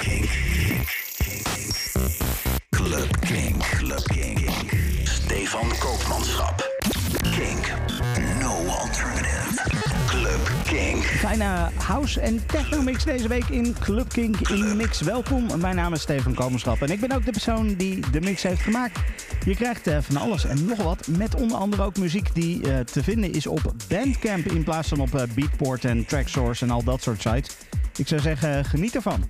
Kink. Club Kink. Club Kink. Stefan Koopmanschap. Kink. No alternative. Club Kink. Fijne house- en techno-mix deze week in Club Kink in mix. Welkom, mijn naam is Stefan Komenschap en ik ben ook de persoon die de mix heeft gemaakt. Je krijgt eh, van alles en nog wat, met onder andere ook muziek die eh, te vinden is op Bandcamp in plaats van op eh, Beatport en Tracksource en al dat soort sites. Ik zou zeggen, geniet ervan.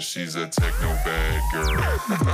She's a techno bad girl.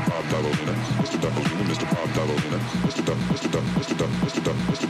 Mr. Bob Davolina, Mr. Davolina, Mr. Bob Double Mr. Duck, Mr. Double, Mr. Double, Mr. Duck, Mr.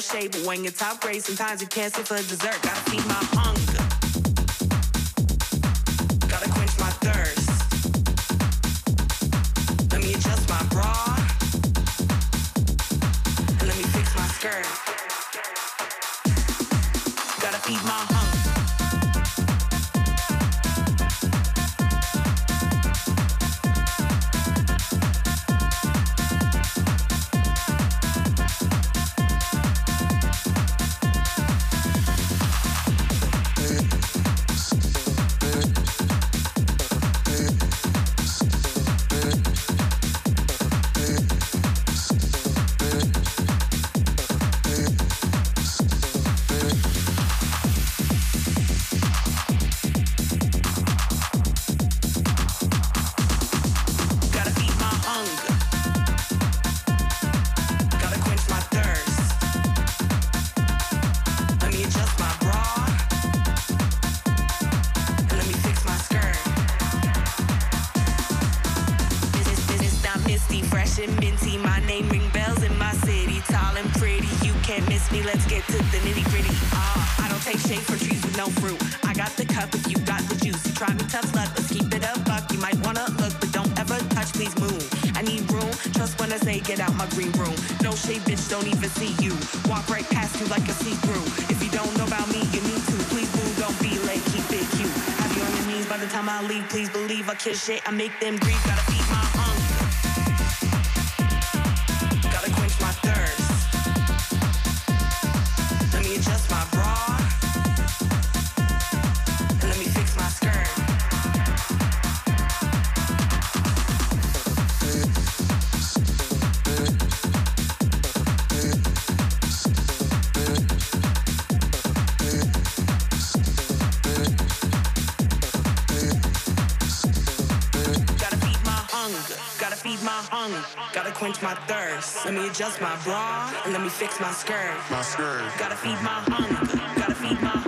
shape. When your top grade, sometimes you can't sit for dessert. Gotta feed my hunger. time I leave, please believe I kiss shit. I make them grieve, gotta feed my own. purse. Let me adjust my bra and let me fix my skirt. My skirt. Gotta feed my hunger. Gotta feed my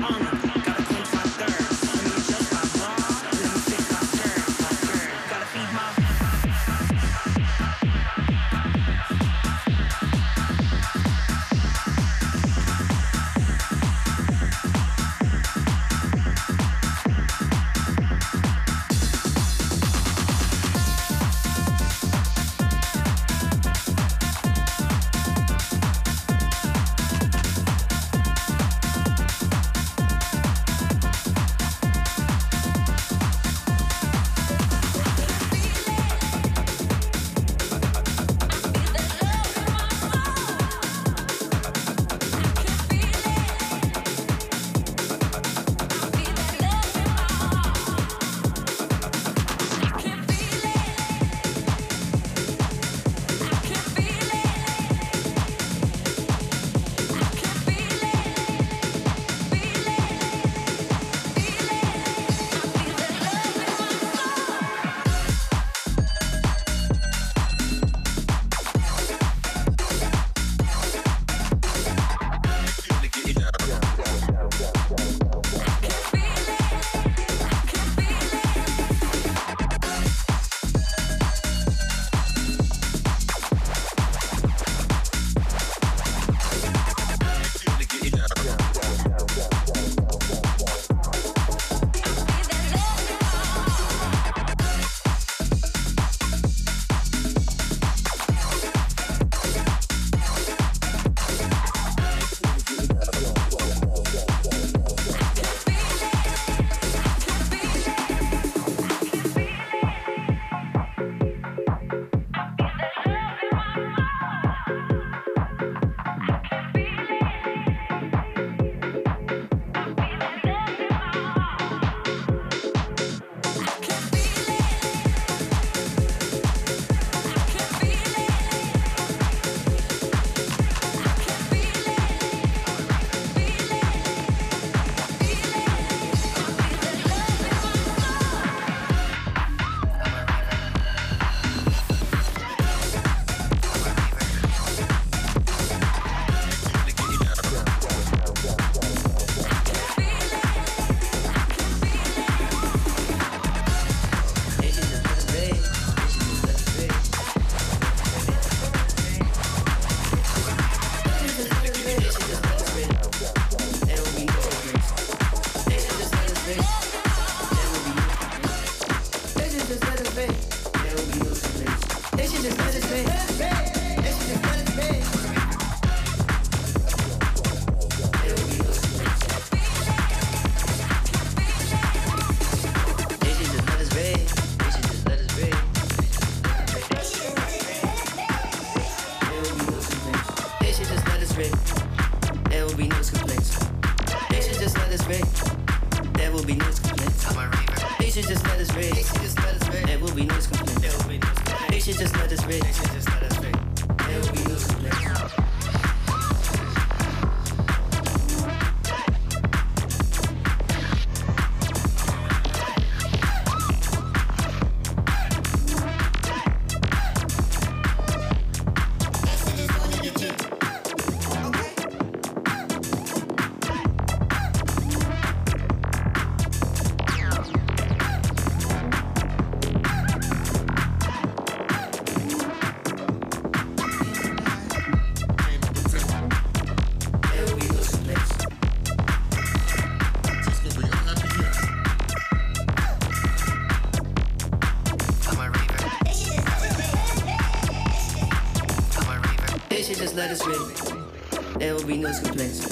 us rave. There will be no complaints.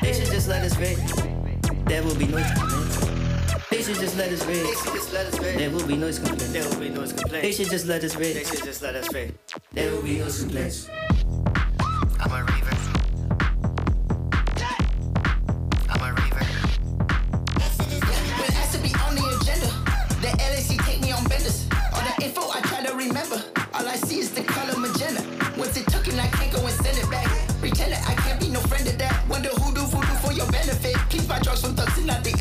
They should just let us rave. There will be no complaints. They should just let us rave. They should just let us. There will be no complaints. They should just let us rave. They should just let us. There will be no complaints. Latin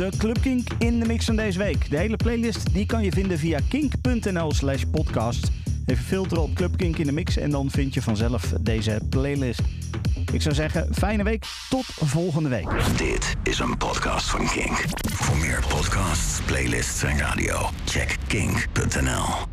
De Club Kink in de mix van deze week. De hele playlist die kan je vinden via kink.nl slash podcast. Even filteren op Club Kink in de mix en dan vind je vanzelf deze playlist. Ik zou zeggen, fijne week. Tot volgende week. Dit is een podcast van Kink. Voor meer podcasts, playlists en radio, check kink.nl.